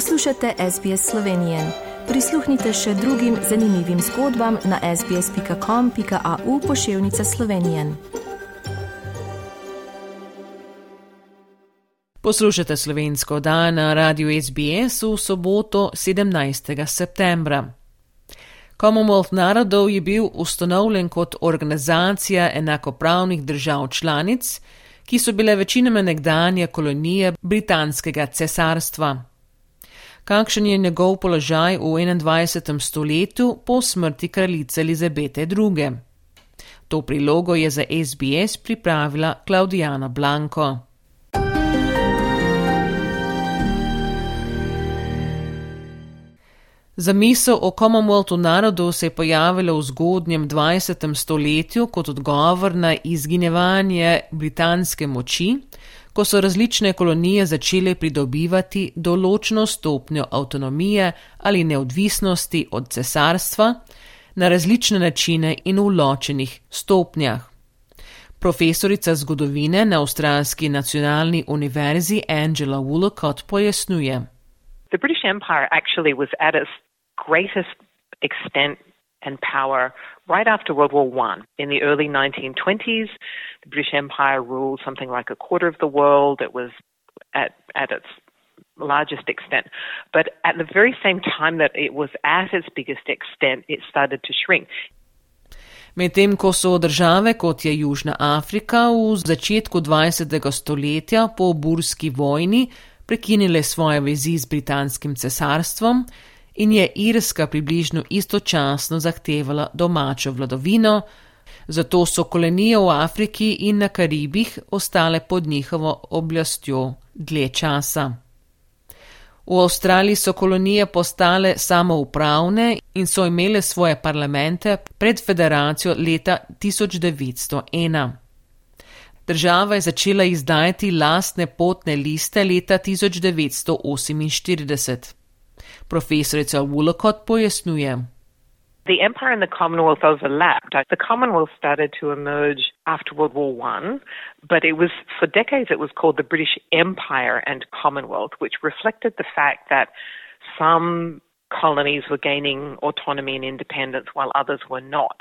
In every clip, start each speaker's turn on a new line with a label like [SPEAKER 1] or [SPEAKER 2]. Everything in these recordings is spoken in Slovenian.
[SPEAKER 1] Poslušate SBS Slovenije. Prisluhnite še drugim zanimivim zgodbam na sbsp.com.au pošiljka Slovenije.
[SPEAKER 2] Poslušate slovensko dan na radiju SBS v soboto 17. septembra. Commonwealth narodov je bil ustanovljen kot organizacija enakopravnih držav članic, ki so bile večinoma nekdanje kolonije britanskega cesarstva. Kakšen je njegov položaj v 21. stoletju po smrti kraljice Elizabete II? To prilogo je za SBS pripravila Klaudijana Blanko. Zamisel o Commonwealthu narodov se je pojavila v zgodnjem 20. stoletju kot odgovor na izginevanje britanske moči, ko so različne kolonije začele pridobivati določeno stopnjo avtonomije ali neodvisnosti od cesarstva na različne načine in v ločenih stopnjah. Profesorica zgodovine na Avstralski nacionalni univerzi Angela Woolcott pojasnjuje.
[SPEAKER 3] The British Empire actually was at its greatest extent and power right after World War One. In the early 1920s, the British Empire ruled something like a quarter of the world. It was at, at its largest extent. But at the very same time that it was at its biggest extent, it started to shrink.
[SPEAKER 2] Medtem ko so države kot je Južna Afrika v začetku 20. stoletja po burski vojni prekinile svoje vezi z britanskim cesarstvom, in je Irska približno istočasno zahtevala domačo vladovino, zato so kolonije v Afriki in na Karibih ostale pod njihovo oblastjo dlje časa. V Avstraliji so kolonije postale samoupravne in so imele svoje parlamente pred federacijo leta 1901. Država je začela izdajati lastne potne liste leta 1948. Profesorica Woolcott pojasnjuje.
[SPEAKER 3] The empire and the Commonwealth overlapped. The Commonwealth started to emerge after World War One, but it was for decades it was called the British Empire and Commonwealth, which reflected the fact that some colonies were gaining autonomy and independence while others were not.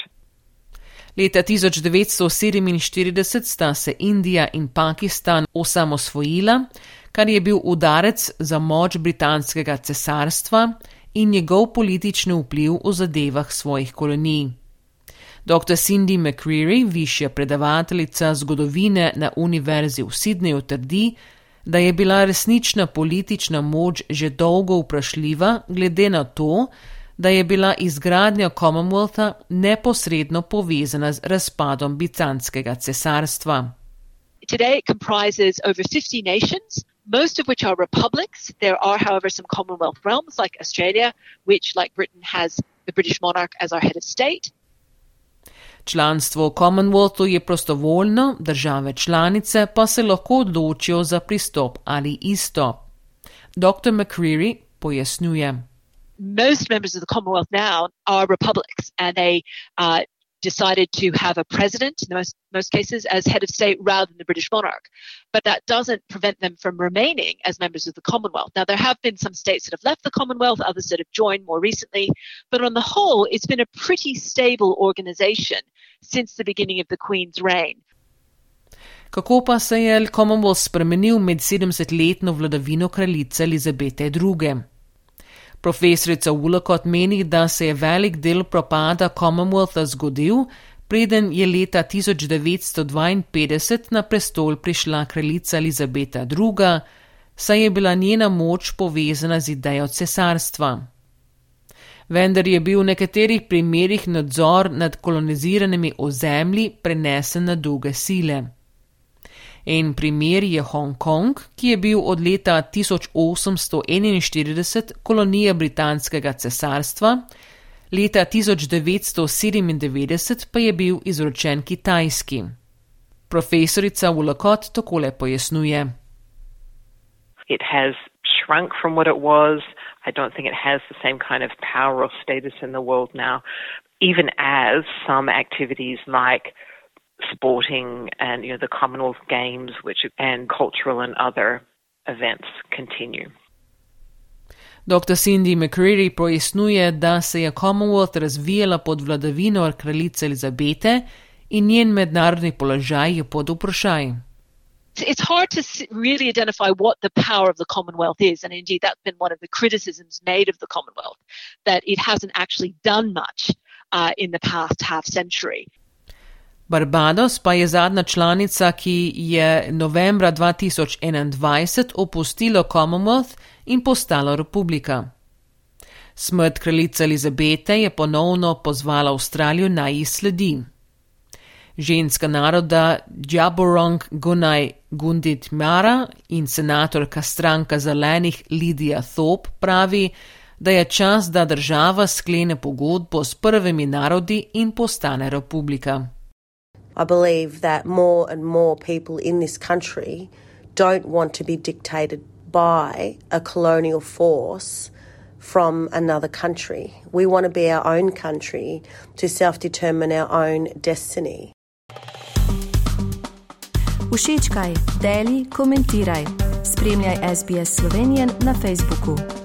[SPEAKER 2] Leta 1947 sta se Indija in Pakistan osamosvojila, kar je bil udarec za moč britanskega cesarstva in njegov politični vpliv v zadevah svojih kolonij. Dr. Cindy McCreary, višja predavateljica zgodovine na Univerzi v Sydneyju, trdi, da je bila resnična politična moč že dolgo vprašljiva, glede na to, da je bila izgradnja Commonwealtha neposredno povezana z razpadom Bizantskega cesarstva.
[SPEAKER 4] Today it comprises over 50 nations, most of which are republics. There are, however, some Commonwealth realms like Australia, which, like Britain, has the British monarch as our head of state.
[SPEAKER 2] Članstvo v Commonwealthu je prostovoljno, države članice pa se lahko odločijo za pristop ali izstop. Dr. McCreary pojasnjuje.
[SPEAKER 4] Most members of the Commonwealth now are republics and they uh, decided to have a president in most, most cases as head of state rather than the British monarch. But that doesn't prevent them from remaining as members of the Commonwealth. Now, there have been some states that have left the Commonwealth, others that have joined more recently. But on the whole, it's been a pretty stable organization since the beginning of the Queen's reign.
[SPEAKER 2] Kako pa se je Commonwealth spremenil med 70-letno vladavino kraljice Elizabete II? Profesorica Woolcott meni, da se je velik del propada Commonwealtha zgodil, preden je leta 1952 na prestol prišla kraljica Elizabeta II., saj je bila njena moč povezana z idejo cesarstva. Vendar je bil v nekaterih primerjih nadzor nad koloniziranimi ozemlji prenesen na druge sile. En primer je Hongkong, ki je bil od leta 1841 kolonija britanskega cesarstva, leta 1997 pa je bil izročen Kitajski. Profesorica Woolcott takole pojasnjuje.
[SPEAKER 3] It has shrunk from what it was. I don't think it has the same kind of power or status in the world now, even as some activities like sporting and you know the Commonwealth Games, which and cultural and other events continue.
[SPEAKER 2] Dr. Cindy McCreary pojasnjuje, da se je Commonwealth razvijala pod vladavino kraljice Elizabete in njen mednarodni položaj je pod vprašaj.
[SPEAKER 4] It's hard to really identify what the power of the Commonwealth is, and indeed that's been one of the criticisms made of the Commonwealth that it hasn't actually done much uh, in the past half century.
[SPEAKER 2] Barbados pa je zadnja članica, ki je novembra 2021 opustila Commonwealth in postala republika. Smrt kraljice Elizabete je ponovno pozvala Avstralijo naj ji sledi. Ženska naroda Djaborong Gunaj Gundit Mara in senatorka stranka zelenih Lidija Thop pravi, da je čas, da država sklene pogodbo s prvimi narodi in postane republika.
[SPEAKER 5] I believe that more and more people in this country don't want to be dictated by a colonial force from another country. We want to be our own country to self determine our own destiny.
[SPEAKER 1] Všečkaj, deli, komentiraj. Spremljaj SBS Slovenijo na Facebooku.